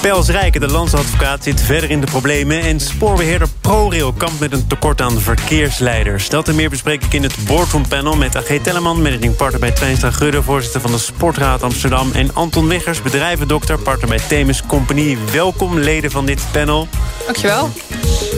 Pels Rijken, de landsadvocaat, zit verder in de problemen... en spoorbeheerder ProRail kampt met een tekort aan verkeersleiders. Dat en meer bespreek ik in het Boardroom Panel met AG Telleman... managing partner bij Twijnstra Gudde, voorzitter van de Sportraad Amsterdam... en Anton Wiggers, bedrijvendokter, partner bij Themis Company. Welkom, leden van dit panel. Dankjewel.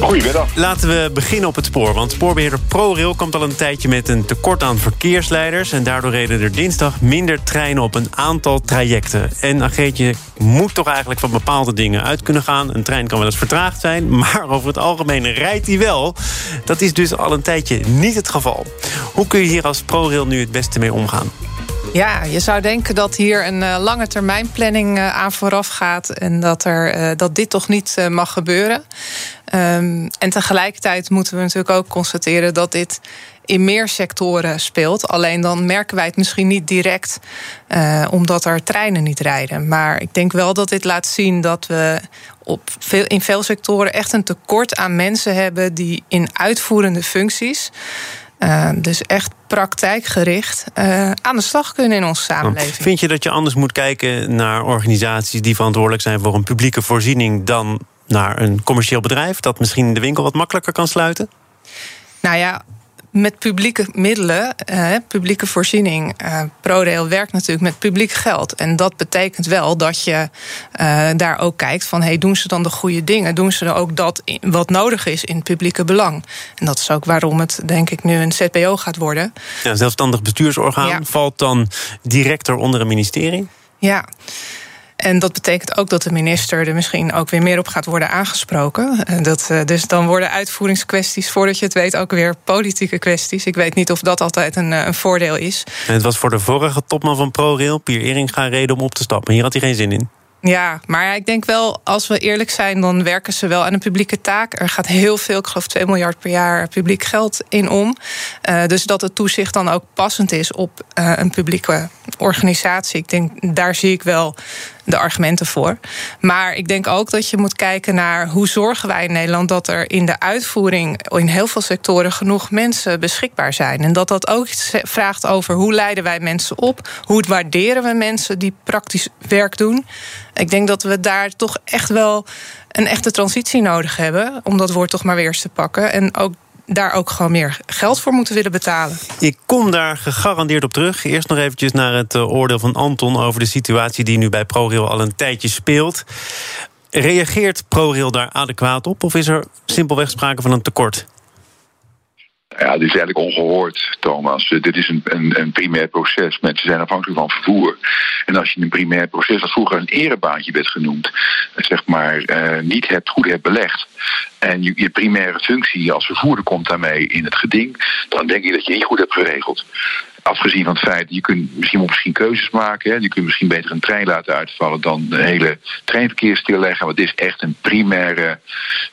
Goedemiddag. Laten we beginnen op het spoor. Want spoorbeheerder ProRail komt al een tijdje met een tekort aan verkeersleiders... en daardoor reden er dinsdag minder treinen op een aantal trajecten. En Ageetje moet toch eigenlijk van bepaalde dingen uit kunnen gaan. Een trein kan wel eens vertraagd zijn, maar over het algemeen rijdt hij wel. Dat is dus al een tijdje niet het geval. Hoe kun je hier als ProRail nu het beste mee omgaan? Ja, je zou denken dat hier een uh, lange termijn planning uh, aan vooraf gaat... en dat, er, uh, dat dit toch niet mag gebeuren. Um, en tegelijkertijd moeten we natuurlijk ook constateren... dat dit in meer sectoren speelt. Alleen dan merken wij het misschien niet direct... omdat er treinen niet rijden. Maar ik denk wel dat dit laat zien dat we op veel, in veel sectoren... echt een tekort aan mensen hebben... die in uitvoerende functies... Uh, dus echt praktijkgericht uh, aan de slag kunnen in onze samenleving. Vind je dat je anders moet kijken naar organisaties die verantwoordelijk zijn voor een publieke voorziening dan naar een commercieel bedrijf dat misschien de winkel wat makkelijker kan sluiten? Nou ja, met publieke middelen, eh, publieke voorziening. Eh, ProRail werkt natuurlijk met publiek geld. En dat betekent wel dat je eh, daar ook kijkt van... Hey, doen ze dan de goede dingen? Doen ze dan ook dat wat nodig is in het publieke belang? En dat is ook waarom het, denk ik, nu een ZBO gaat worden. Ja, zelfstandig bestuursorgaan Ja. valt dan directer onder een ministerie? Ja. En dat betekent ook dat de minister er misschien ook weer meer op gaat worden aangesproken. En Dat, eh, dus dan worden uitvoeringskwesties, voordat je het weet, ook weer politieke kwesties. Ik weet niet of dat altijd een, eh, een voordeel is. En het was voor de vorige topman van ProRail, Pier Eringa, reden om op te stappen. Hier had hij geen zin in. Ja, maar ik denk wel, als we eerlijk zijn, dan werken ze wel aan een publieke taak. Er gaat heel veel, ik geloof 2 miljard per jaar publiek geld in om. Uh, dus dat het toezicht dan ook passend is op uh, een publieke organisatie. Ik denk, daar zie ik wel de argumenten voor. Maar ik denk ook dat je moet kijken naar hoe zorgen wij in Nederland dat er in de uitvoering in heel veel sectoren genoeg mensen beschikbaar zijn. En dat dat ook vraagt over hoe leiden wij mensen op, hoe waarderen we mensen die praktisch werk doen. Ik denk dat we daar toch echt wel een echte transitie nodig hebben, om dat woord toch maar weer eens te pakken. En ook daar ook gewoon meer geld voor moeten willen betalen. Ik kom daar gegarandeerd op terug. Eerst nog eventjes naar het uh, oordeel van Anton over de situatie die nu bij ProRail al een tijdje speelt. Reageert ProRail daar adequaat op of is er simpelweg sprake van een tekort? Ja, dit is eigenlijk ongehoord, Thomas. Dit is een, een, een primair proces. Mensen zijn afhankelijk van vervoer. En als je een primair proces, dat vroeger een erebaantje werd genoemd, zeg maar, uh, niet hebt, goed hebt belegd. En je, je primaire functie als vervoerder komt daarmee in het geding, dan denk ik dat je niet goed hebt geregeld. Afgezien van het feit, je kunt misschien, misschien keuzes maken. Hè. Je kunt misschien beter een trein laten uitvallen dan de hele treinverkeer stilleggen. Want het is echt een primaire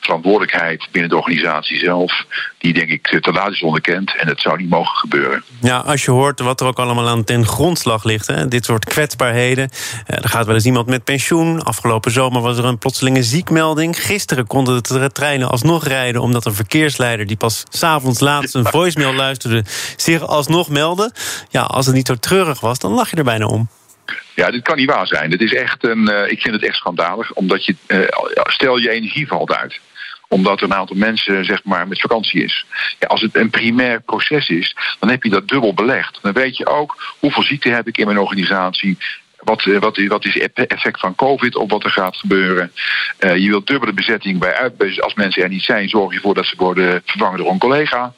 verantwoordelijkheid binnen de organisatie zelf. Die denk ik te laat is onderkend. En dat zou niet mogen gebeuren. Ja, als je hoort wat er ook allemaal aan ten grondslag ligt. Hè, dit soort kwetsbaarheden. Er gaat wel eens iemand met pensioen. Afgelopen zomer was er een plotselinge ziekmelding. Gisteren konden de treinen alsnog rijden. Omdat een verkeersleider die pas s'avonds laatst een voicemail luisterde. zich alsnog meldde. Ja, als het niet zo treurig was, dan lach je er bijna om. Ja, dit kan niet waar zijn. Dit is echt een, uh, ik vind het echt schandalig. Omdat je, uh, stel je energie valt uit omdat een aantal mensen zeg maar, met vakantie is. Ja, als het een primair proces is, dan heb je dat dubbel belegd. Dan weet je ook hoeveel ziekte heb ik in mijn organisatie. Wat, wat, wat is het effect van COVID op wat er gaat gebeuren? Uh, je wilt dubbele bezetting bij uit. Als mensen er niet zijn, zorg je ervoor dat ze worden vervangen door een collega.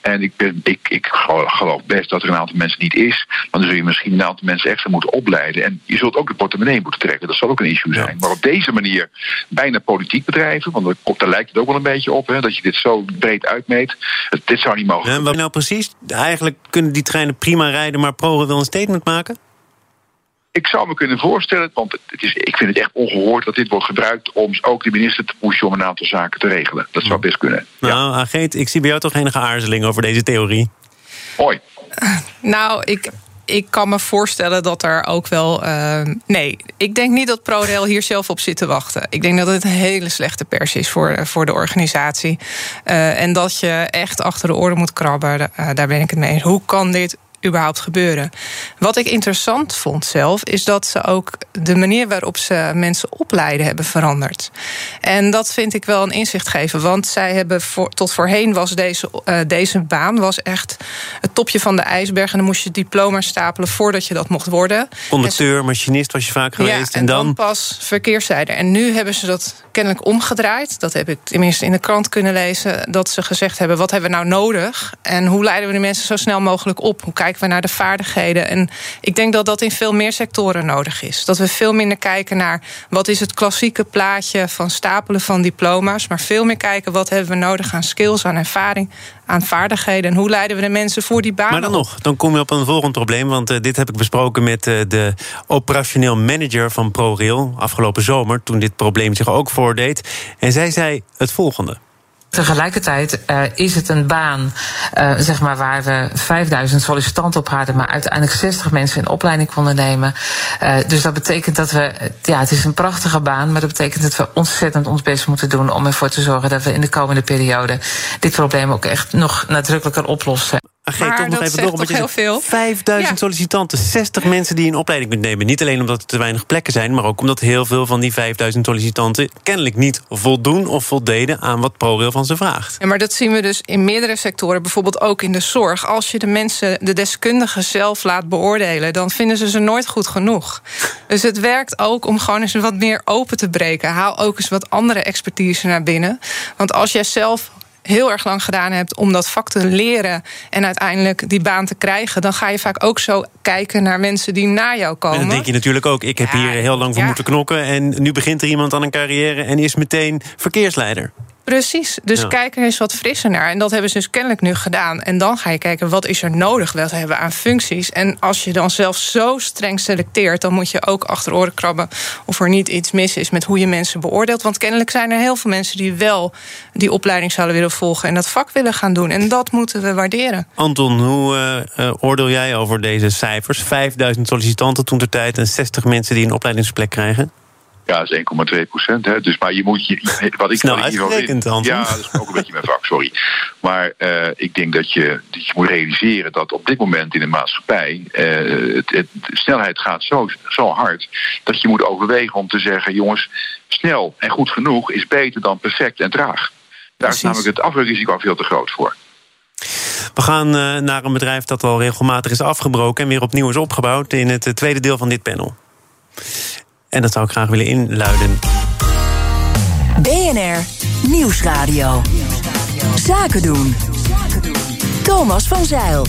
En ik, ben, ik, ik geloof best dat er een aantal mensen niet is. Maar dan zul je misschien een aantal mensen extra moeten opleiden. En je zult ook de portemonnee moeten trekken. Dat zal ook een issue zijn. Maar op deze manier bijna politiek bedrijven. Want daar lijkt het ook wel een beetje op. Hè, dat je dit zo breed uitmeet. Dit zou niet mogen. En wat nou precies? Eigenlijk kunnen die treinen prima rijden. Maar ProRail wil een statement maken? Ik zou me kunnen voorstellen, want het is, ik vind het echt ongehoord dat dit wordt gebruikt om ook de minister te pushen om een aantal zaken te regelen. Dat zou best kunnen. Nou, ja. Ageet, ik zie bij jou toch enige aarzeling over deze theorie. Hoi. Nou, ik, ik kan me voorstellen dat er ook wel. Uh, nee, ik denk niet dat ProRail hier zelf op zit te wachten. Ik denk dat het een hele slechte pers is voor, voor de organisatie. Uh, en dat je echt achter de oren moet krabben. Uh, daar ben ik het mee eens. Hoe kan dit überhaupt gebeuren. Wat ik interessant vond zelf, is dat ze ook de manier waarop ze mensen opleiden hebben veranderd. En dat vind ik wel een inzicht geven. Want zij hebben voor, tot voorheen was deze, uh, deze baan was echt het topje van de ijsberg. En dan moest je diploma stapelen voordat je dat mocht worden. Conducteur, machinist was je vaak geweest. Ja, en, dan... dan pas verkeerszijder. En nu hebben ze dat kennelijk omgedraaid. Dat heb ik tenminste in de krant kunnen lezen. Dat ze gezegd hebben: wat hebben we nou nodig? En hoe leiden we de mensen zo snel mogelijk op? Hoe kijken we naar de vaardigheden? En ik denk dat dat in veel meer sectoren nodig is. Dat we veel minder kijken naar wat is het klassieke plaatje van stapelen van diploma's. Maar veel meer kijken wat hebben we nodig aan skills, aan ervaring, aan vaardigheden. En hoe leiden we de mensen voor die baan? Maar dan nog, dan kom je op een volgend probleem. Want uh, dit heb ik besproken met uh, de operationeel manager van ProRail afgelopen zomer. Toen dit probleem zich ook voordeed. En zij zei het volgende. Tegelijkertijd uh, is het een baan uh, zeg maar, waar we 5000 sollicitanten op hadden, maar uiteindelijk 60 mensen in opleiding konden nemen. Uh, dus dat betekent dat we, ja, het is een prachtige baan, maar dat betekent dat we ontzettend ons best moeten doen om ervoor te zorgen dat we in de komende periode dit probleem ook echt nog nadrukkelijker oplossen. Geef toch nog even door, omdat heel veel. 5000 ja. sollicitanten, 60 mensen die een opleiding kunt nemen. Niet alleen omdat er te weinig plekken zijn, maar ook omdat heel veel van die 5000 sollicitanten kennelijk niet voldoen of voldeden aan wat ProRail van ze vraagt. Ja, maar dat zien we dus in meerdere sectoren, bijvoorbeeld ook in de zorg. Als je de mensen, de deskundigen zelf laat beoordelen, dan vinden ze ze nooit goed genoeg. Dus het werkt ook om gewoon eens wat meer open te breken. Haal ook eens wat andere expertise naar binnen. Want als jij zelf heel erg lang gedaan hebt om dat vak te leren en uiteindelijk die baan te krijgen, dan ga je vaak ook zo kijken naar mensen die na jou komen. En dan denk je natuurlijk ook, ik heb ja, hier heel lang voor ja. moeten knokken en nu begint er iemand aan een carrière en is meteen verkeersleider. Precies, dus ja. kijk er eens wat frisser naar. En dat hebben ze dus kennelijk nu gedaan. En dan ga je kijken, wat is er nodig? Wat hebben we aan functies? En als je dan zelf zo streng selecteert... dan moet je ook achter oren krabben... of er niet iets mis is met hoe je mensen beoordeelt. Want kennelijk zijn er heel veel mensen die wel... die opleiding zouden willen volgen en dat vak willen gaan doen. En dat moeten we waarderen. Anton, hoe uh, uh, oordeel jij over deze cijfers? 5000 sollicitanten toen ter tijd... en 60 mensen die een opleidingsplek krijgen? Ja, dat is 1,2 procent. Dus, maar je moet je. Wat ik, nou, uitgerekend, in, Ja, dat is ook een beetje mijn vak, sorry. Maar uh, ik denk dat je, dat je moet realiseren dat op dit moment in de maatschappij. Uh, het, het, de snelheid gaat zo, zo hard. dat je moet overwegen om te zeggen: jongens, snel en goed genoeg is beter dan perfect en traag. Daar is namelijk het afrisico veel te groot voor. We gaan uh, naar een bedrijf dat al regelmatig is afgebroken en weer opnieuw is opgebouwd in het tweede deel van dit panel. En dat zou ik graag willen inluiden. BNR Nieuwsradio. Zaken doen. Thomas van Zeil.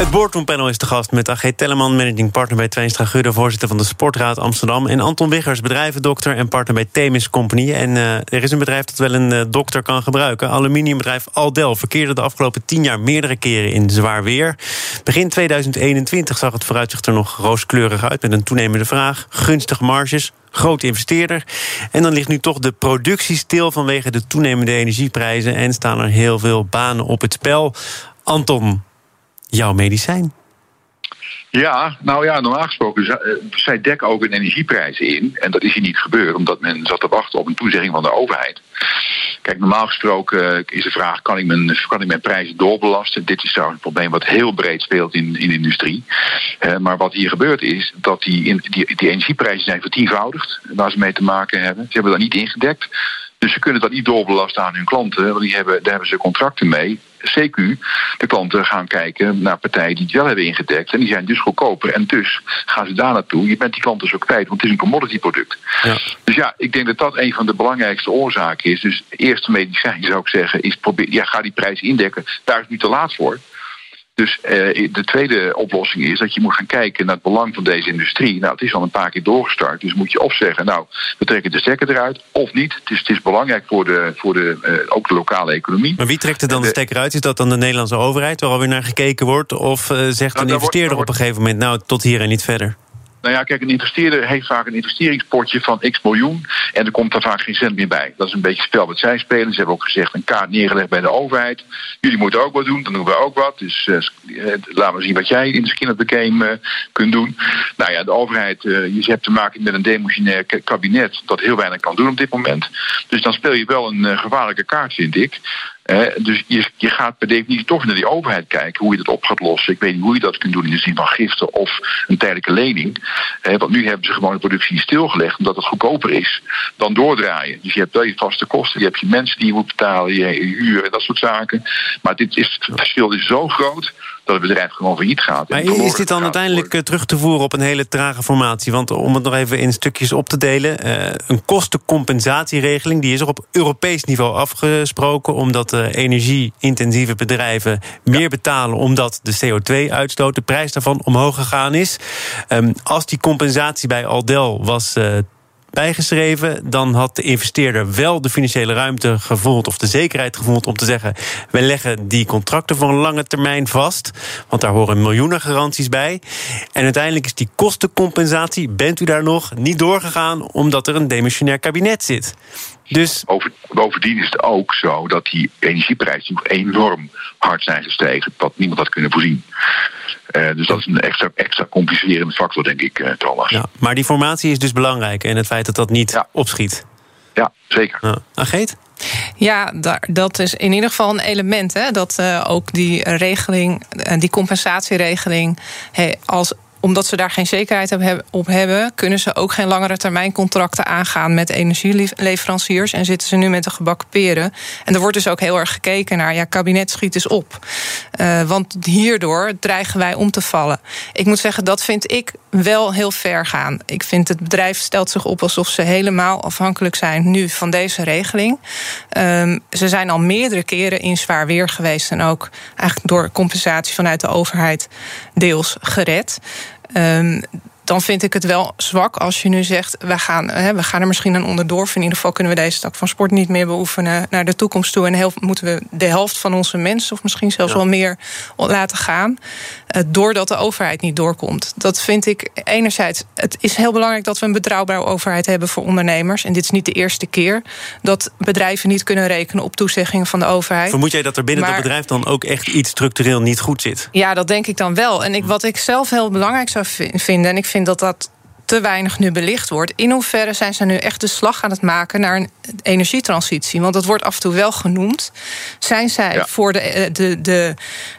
Het boardroompanel is te gast met AG Telleman, managing partner bij Twijnstra Gudde, voorzitter van de Sportraad Amsterdam. En Anton Wiggers, bedrijvendokter en partner bij Themis Company. En uh, er is een bedrijf dat wel een uh, dokter kan gebruiken. Aluminiumbedrijf Aldel verkeerde de afgelopen tien jaar meerdere keren in zwaar weer. Begin 2021 zag het vooruitzicht er nog rooskleurig uit met een toenemende vraag, gunstige marges, grote investeerder. En dan ligt nu toch de productie stil vanwege de toenemende energieprijzen en staan er heel veel banen op het spel. Anton, jouw medicijn? Ja, nou ja, normaal gesproken, zij dekken ook een energieprijzen in. En dat is hier niet gebeurd, omdat men zat te wachten op een toezegging van de overheid. Kijk, normaal gesproken is de vraag: kan ik mijn, kan ik mijn prijzen doorbelasten? Dit is trouwens een probleem wat heel breed speelt in, in de industrie. Uh, maar wat hier gebeurt is dat die, die, die energieprijzen zijn vertienvoudigd waar ze mee te maken hebben. Ze hebben dat niet ingedekt. Dus ze kunnen dat niet doorbelasten aan hun klanten, want die hebben, daar hebben ze contracten mee. CQ, de klanten gaan kijken naar partijen die het wel hebben ingedekt. En die zijn dus goedkoper. En dus gaan ze daar naartoe. Je bent die klanten dus ook kwijt, want het is een commodity product. Ja. Dus ja, ik denk dat dat een van de belangrijkste oorzaken is. Dus eerste medicijn zou ik zeggen, is probeer, ja, ga die prijs indekken. Daar is het nu te laat voor. Dus uh, de tweede oplossing is dat je moet gaan kijken naar het belang van deze industrie. Nou, het is al een paar keer doorgestart. Dus moet je of zeggen, nou, we trekken de stekker eruit, of niet. Het is, het is belangrijk voor, de, voor de, uh, ook de lokale economie. Maar wie trekt er dan de, de stekker uit? Is dat dan de Nederlandse overheid, waar alweer naar gekeken wordt? Of uh, zegt nou, een investeerder wordt, op een gegeven moment, nou, tot hier en niet verder? Nou ja, kijk, een investeerder heeft vaak een investeringspotje van x miljoen. En er komt daar vaak geen cent meer bij. Dat is een beetje het spel wat zij spelen. Ze hebben ook gezegd een kaart neergelegd bij de overheid. Jullie moeten ook wat doen, dan doen we ook wat. Dus uh, laten we zien wat jij in de skin of the game uh, kunt doen. Nou ja, de overheid, je hebt te maken met een demotionair kabinet dat heel weinig kan doen op dit moment. Dus dan speel je wel een gevaarlijke kaart, vind ik dus je, je gaat per definitie toch naar die overheid kijken hoe je dat op gaat lossen. Ik weet niet hoe je dat kunt doen in de zin van giften of een tijdelijke lening. want nu hebben ze gewoon de productie stilgelegd omdat het goedkoper is dan doordraaien. Dus je hebt wel je vaste kosten, je hebt je mensen die je moet betalen, je, huur en dat soort zaken. Maar dit is, het verschil is zo groot dat het bedrijf gewoon failliet gaat. Maar is dit dan uiteindelijk eh, terug te voeren op een hele trage formatie? Want om het nog even in stukjes op te delen... Uh, een kostencompensatieregeling die is er op Europees niveau afgesproken... omdat uh, energie-intensieve bedrijven meer betalen... omdat de CO2-uitstoot, de prijs daarvan, omhoog gegaan is. Um, als die compensatie bij Aldel was bijgeschreven, dan had de investeerder wel de financiële ruimte gevoeld of de zekerheid gevoeld om te zeggen: we leggen die contracten voor een lange termijn vast, want daar horen miljoenen garanties bij. En uiteindelijk is die kostencompensatie, bent u daar nog, niet doorgegaan omdat er een demissionair kabinet zit. Dus... bovendien is het ook zo dat die energieprijzen enorm hard zijn gestegen, wat niemand had kunnen voorzien. Uh, dus dat is een extra, extra complicerende factor, denk ik, uh, Thomas. Ja, maar die formatie is dus belangrijk en het feit dat dat niet ja. opschiet. Ja, zeker. Ja. Ageet? Ja, dat is in ieder geval een element. Hè, dat uh, ook die regeling, die compensatieregeling, hey, als omdat ze daar geen zekerheid op hebben, kunnen ze ook geen langere termijn contracten aangaan met energieleveranciers. En zitten ze nu met de gebakken peren. En er wordt dus ook heel erg gekeken naar, ja, kabinet schiet eens op. Uh, want hierdoor dreigen wij om te vallen. Ik moet zeggen, dat vind ik wel heel ver gaan. Ik vind het bedrijf stelt zich op alsof ze helemaal afhankelijk zijn nu van deze regeling. Um, ze zijn al meerdere keren in zwaar weer geweest en ook eigenlijk door compensatie vanuit de overheid deels gered. Um, dan vind ik het wel zwak als je nu zegt: we gaan, hè, we gaan er misschien aan onderdoor. In ieder geval kunnen we deze tak van sport niet meer beoefenen naar de toekomst toe. En heel, moeten we de helft van onze mensen, of misschien zelfs wel meer, laten gaan. Uh, doordat de overheid niet doorkomt. Dat vind ik enerzijds. Het is heel belangrijk dat we een betrouwbare overheid hebben voor ondernemers. En dit is niet de eerste keer dat bedrijven niet kunnen rekenen op toezeggingen van de overheid. Vermoed jij dat er binnen maar, dat bedrijf dan ook echt iets structureel niet goed zit? Ja, dat denk ik dan wel. En ik, wat ik zelf heel belangrijk zou vinden, en ik vind dat dat te weinig nu belicht wordt. In hoeverre zijn ze nu echt de slag aan het maken naar een energietransitie? Want dat wordt af en toe wel genoemd. Zijn zij voor de, eh, de, de,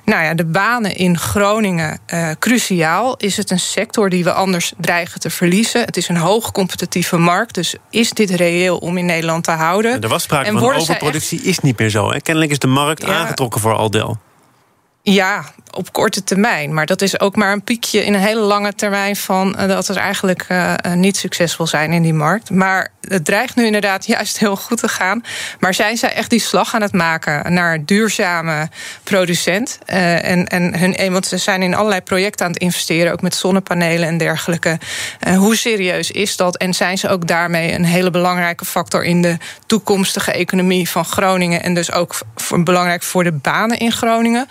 nou ja, de banen in Groningen uh, cruciaal? Is het een sector die we anders dreigen te verliezen? Het is een hoog competitieve markt. Dus is dit reëel om in Nederland te houden? Er was sprake en van overproductie, echt... is niet meer zo. Hè? Kennelijk is de markt ja, aangetrokken voor Aldel. Ja, op korte termijn. Maar dat is ook maar een piekje in een hele lange termijn van uh, dat het eigenlijk uh, niet succesvol zijn in die markt. Maar het dreigt nu inderdaad juist heel goed te gaan. Maar zijn zij echt die slag aan het maken naar duurzame producent? En, en hun, want ze zijn in allerlei projecten aan het investeren, ook met zonnepanelen en dergelijke. hoe serieus is dat? En zijn ze ook daarmee een hele belangrijke factor in de toekomstige economie van Groningen? En dus ook belangrijk voor de banen in Groningen?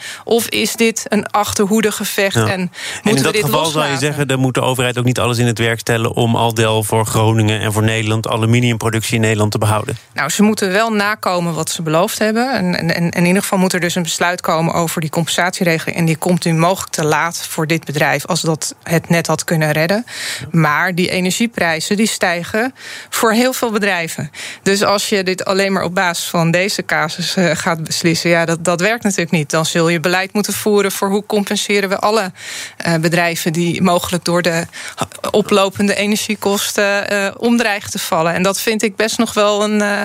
Is dit een achterhoedegevecht. Ja. En, en in dat geval zou je zeggen, dan moet de overheid ook niet alles in het werk stellen om Aldel voor Groningen en voor Nederland aluminiumproductie in Nederland te behouden. Nou, ze moeten wel nakomen wat ze beloofd hebben. En, en, en in ieder geval moet er dus een besluit komen over die compensatieregeling. En die komt nu mogelijk te laat voor dit bedrijf als dat het net had kunnen redden. Maar die energieprijzen die stijgen voor heel veel bedrijven. Dus als je dit alleen maar op basis van deze casus uh, gaat beslissen, ja, dat, dat werkt natuurlijk niet. Dan zul je beleid moeten voeren voor hoe compenseren we alle uh, bedrijven die mogelijk door de oplopende energiekosten uh, omdreigen te vallen. En dat vind ik best nog wel een, uh,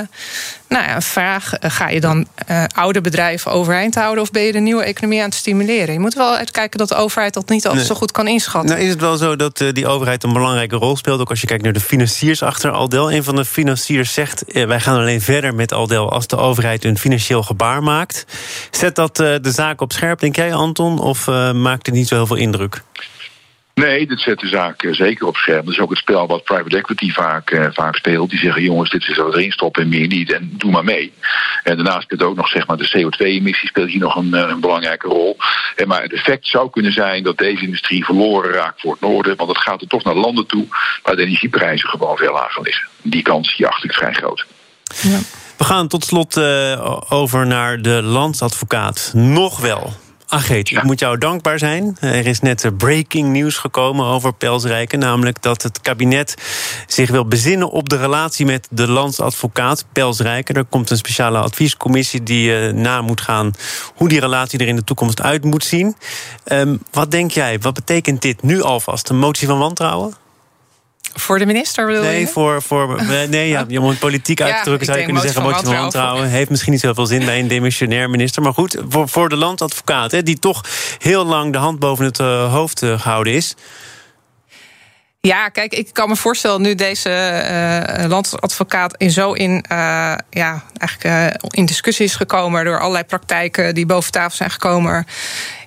nou ja, een vraag. Ga je dan oude bedrijven overeind houden of ben je de nieuwe economie aan het stimuleren? Je moet wel uitkijken dat de overheid dat niet altijd zo goed kan inschatten. Nou, is het wel zo dat die overheid een belangrijke rol speelt? Ook als je kijkt naar de financiers achter Aldel. Een van de financiers zegt: wij gaan alleen verder met Aldel als de overheid een financieel gebaar maakt. Zet dat de zaak op scherp, denk jij, Anton? Of maakt het niet zo heel veel indruk? Nee, dit zet de zaak eh, zeker op scherm. Dat is ook het spel wat private equity vaak, uh, vaak speelt. Die zeggen, jongens, dit is wat erin stoppen en meer niet. En doe maar mee. En daarnaast speelt ook nog zeg maar, de CO2-emissie speelt hier nog een, eh, een belangrijke rol. En maar het effect zou kunnen zijn dat deze industrie verloren raakt voor het noorden. Want het gaat er toch naar landen toe waar de energieprijzen gewoon veel lager liggen. Die kans die acht ik vrij groot. Ja. We gaan tot slot uh, over naar de landsadvocaat. Nog wel. Ageet, ik moet jou dankbaar zijn. Er is net breaking nieuws gekomen over Pelsrijken. Namelijk dat het kabinet zich wil bezinnen op de relatie met de landsadvocaat Pelsrijken. Er komt een speciale adviescommissie die uh, na moet gaan hoe die relatie er in de toekomst uit moet zien. Um, wat denk jij? Wat betekent dit nu alvast? Een motie van wantrouwen? Voor de minister bedoel nee, je? Voor, voor, nee, ja, om het politiek uit te drukken zou je kunnen zeggen... motie van wantrouwen heeft misschien niet zoveel zin bij een demissionair minister. Maar goed, voor, voor de landadvocaat, hè, die toch heel lang de hand boven het uh, hoofd uh, gehouden is... Ja, kijk, ik kan me voorstellen nu deze uh, landsadvocaat in zo in, uh, ja, eigenlijk, uh, in discussie is gekomen door allerlei praktijken die boven tafel zijn gekomen.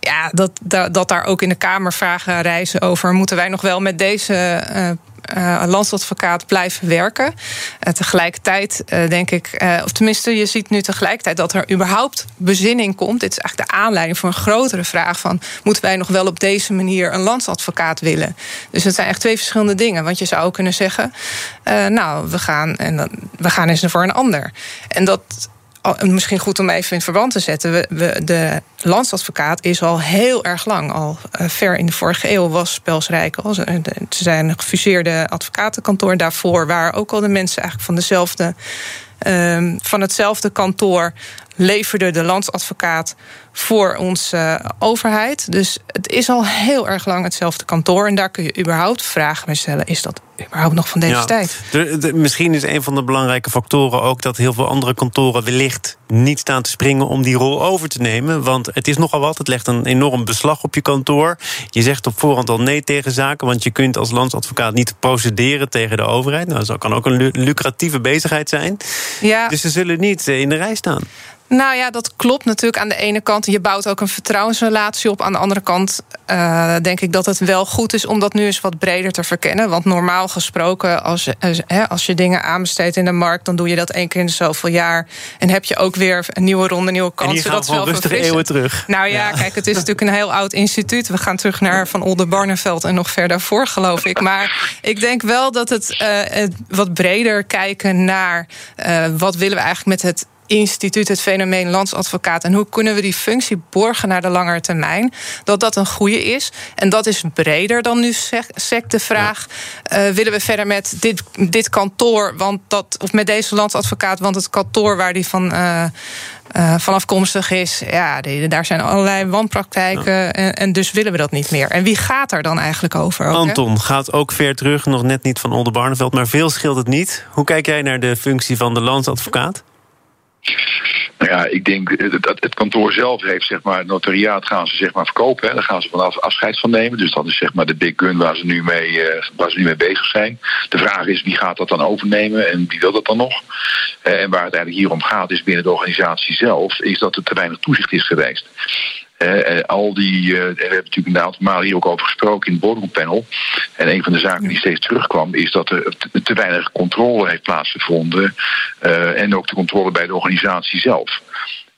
Ja, dat, dat, dat daar ook in de Kamer vragen reizen over. Moeten wij nog wel met deze uh, landsadvocaat blijven werken. Uh, tegelijkertijd uh, denk ik, of tenminste, je ziet nu tegelijkertijd dat er überhaupt bezinning komt. Dit is eigenlijk de aanleiding voor een grotere vraag van moeten wij nog wel op deze manier een landsadvocaat willen? Dus het zijn echt twee verschillende dingen. Want je zou ook kunnen zeggen, nou, we gaan en dan, we gaan eens voor een ander. En dat misschien goed om even in verband te zetten. We, de landsadvocaat is al heel erg lang, al uh, ver in de vorige eeuw was Pelsrijk al. Ze zijn een gefuseerde advocatenkantoor. Daarvoor waren ook al de mensen eigenlijk van dezelfde. Uh, van hetzelfde kantoor leverde de landsadvocaat voor onze overheid. Dus het is al heel erg lang hetzelfde kantoor. En daar kun je überhaupt vragen bij stellen: is dat überhaupt nog van deze ja, tijd? De, de, misschien is een van de belangrijke factoren ook dat heel veel andere kantoren wellicht niet staan te springen om die rol over te nemen. Want het is nogal wat. Het legt een enorm beslag op je kantoor. Je zegt op voorhand al nee tegen zaken, want je kunt als landsadvocaat niet procederen tegen de overheid. Nou, dat kan ook een lucratieve bezigheid zijn. Ja. Dus ze zullen niet in de rij staan. Nou ja, dat klopt natuurlijk aan de ene kant. Je bouwt ook een vertrouwensrelatie op. Aan de andere kant uh, denk ik dat het wel goed is om dat nu eens wat breder te verkennen. Want normaal gesproken, als je, als je dingen aanbesteedt in de markt, dan doe je dat één keer in zoveel jaar. En heb je ook weer een nieuwe ronde, nieuwe kansen. dat is wel rustige eeuwen terug. Nou ja, ja, kijk, het is natuurlijk een heel oud instituut. We gaan terug naar Van Oldenbarneveld en nog verder voor, geloof ik. Maar ik denk wel dat het uh, wat breder kijken naar uh, wat willen we eigenlijk met het instituut, het fenomeen landsadvocaat. En hoe kunnen we die functie borgen naar de langere termijn? Dat dat een goede is. En dat is breder dan nu sec de vraag: ja. uh, willen we verder met dit, dit kantoor, want dat, of met deze landsadvocaat, want het kantoor waar die van. Uh, uh, vanafkomstig is, ja, die, daar zijn allerlei wanpraktijken. Ja. En, en, dus willen we dat niet meer. En wie gaat er dan eigenlijk over? Ook, Anton hè? gaat ook ver terug, nog net niet van Oldenbarneveld, maar veel scheelt het niet. Hoe kijk jij naar de functie van de landsadvocaat? Nou ja, ik denk dat het kantoor zelf heeft, zeg maar, het notariaat gaan ze zeg maar verkopen. Hè. Daar gaan ze vanaf afscheid van nemen. Dus dat is zeg maar de big gun waar ze, nu mee, uh, waar ze nu mee bezig zijn. De vraag is wie gaat dat dan overnemen en wie wil dat dan nog? Uh, en waar het eigenlijk hier om gaat is binnen de organisatie zelf, is dat er te weinig toezicht is geweest. Uh, al die, uh, we hebben natuurlijk een aantal malen hier ook over gesproken in het boardroompanel. En een van de zaken die steeds terugkwam, is dat er te, te weinig controle heeft plaatsgevonden. Uh, en ook de controle bij de organisatie zelf.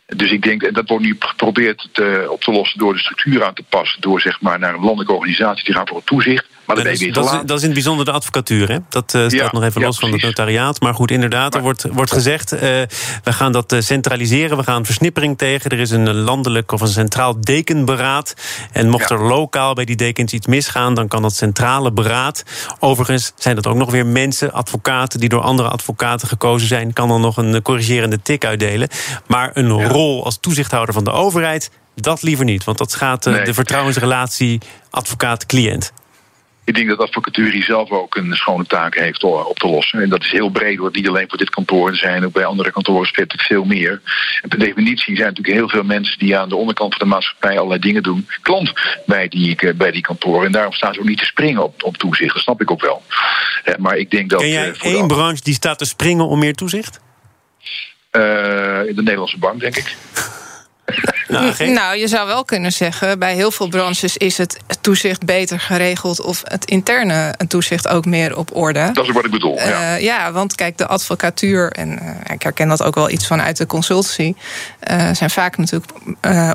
Dus ik denk, en dat wordt nu geprobeerd te, op te lossen door de structuur aan te passen. Door zeg maar naar een landelijke organisatie te gaan voor het toezicht. Maar dat, is, dat, is, dat, is, in het bijzonder de advocatuur, hè? Dat uh, staat ja, nog even los van het notariaat. Maar goed, inderdaad, er wordt, wordt gezegd... Uh, we gaan dat uh, centraliseren, we gaan versnippering tegen. Er is een landelijk of een centraal dekenberaad. En mocht ja. er lokaal bij die dekens iets misgaan... dan kan dat centrale beraad... Overigens zijn dat ook nog weer mensen, advocaten... die door andere advocaten gekozen zijn... kan dan nog een corrigerende tik uitdelen. Maar een rol als toezichthouder van de overheid... dat liever niet, want dat schaadt nee. de vertrouwensrelatie advocaat-cliënt. Ik denk dat advocatuur zelf ook een schone taak heeft op te lossen. En dat is heel breed, hoor. niet alleen voor dit kantoor. Er zijn ook bij andere kantoren speelt veel meer. En per definitie zijn natuurlijk heel veel mensen die aan de onderkant van de maatschappij allerlei dingen doen. Klant bij die, bij die kantoren. En daarom staan ze ook niet te springen op, op toezicht. Dat snap ik ook wel. Maar ik denk dat. Ken jij één de... branche die staat te springen om meer toezicht? Uh, de Nederlandse bank, denk ik. Nou, nou, je zou wel kunnen zeggen, bij heel veel branches is het toezicht beter geregeld of het interne toezicht ook meer op orde. Dat is wat ik bedoel. Ja, uh, ja want kijk, de advocatuur, en uh, ik herken dat ook wel iets vanuit de consultancy, uh, zijn vaak natuurlijk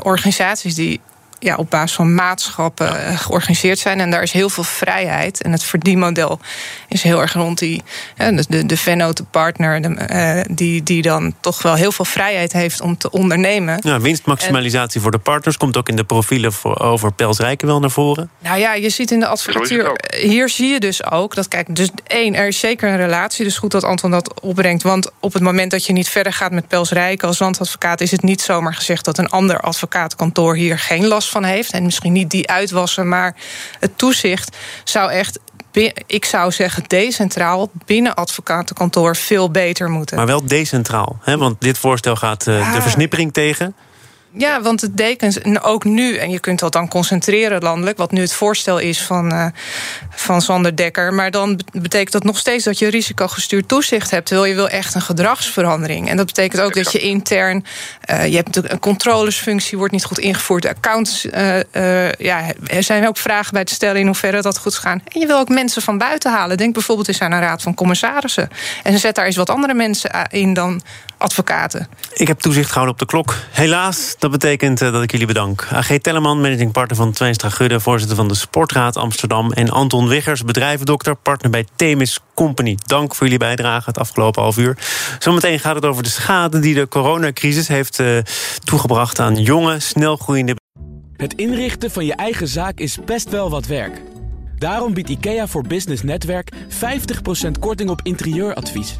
organisaties die ja, op basis van maatschappen ja. georganiseerd zijn. En daar is heel veel vrijheid. En het verdienmodel is heel erg rond die. de, de, de venno, de partner, de, uh, die, die dan toch wel heel veel vrijheid heeft om te ondernemen. Ja, winstmaximalisatie en, voor de partners komt ook in de profielen voor, over Pels Rijken wel naar voren. Nou ja, je ziet in de advocatuur. Hier zie je dus ook dat, kijk, dus één, er is zeker een relatie. Dus goed dat Anton dat opbrengt. Want op het moment dat je niet verder gaat met Pels Rijken als landadvocaat, is het niet zomaar gezegd dat een ander advocaatkantoor hier geen last van heeft. En misschien niet die uitwassen, maar het toezicht zou echt ik zou zeggen decentraal binnen advocatenkantoor veel beter moeten. Maar wel decentraal, hè? want dit voorstel gaat uh, de versnippering tegen. Ja, want het dekens, ook nu, en je kunt dat dan concentreren landelijk, wat nu het voorstel is van, uh, van Sander Dekker. Maar dan betekent dat nog steeds dat je risicogestuurd toezicht hebt. Terwijl je wil echt een gedragsverandering. En dat betekent ook dat je intern. Uh, je hebt natuurlijk een controlesfunctie, wordt niet goed ingevoerd. De accounts. Uh, ja, er zijn ook vragen bij te stellen in hoeverre dat goed gaat. En je wil ook mensen van buiten halen. Denk bijvoorbeeld eens aan een raad van commissarissen. En zet daar eens wat andere mensen in dan advocaten. Ik heb toezicht gehouden op de klok. Helaas, dat betekent dat ik jullie bedank. AG Telleman, managing partner van Twijnstra Gudde, voorzitter van de Sportraad Amsterdam. En Anton Wiggers, bedrijvendokter, partner bij Themis Company. Dank voor jullie bijdrage het afgelopen half uur. Zometeen gaat het over de schade die de coronacrisis heeft uh, toegebracht aan jonge, snelgroeiende. Het inrichten van je eigen zaak is best wel wat werk. Daarom biedt IKEA voor Business Netwerk 50% korting op interieuradvies.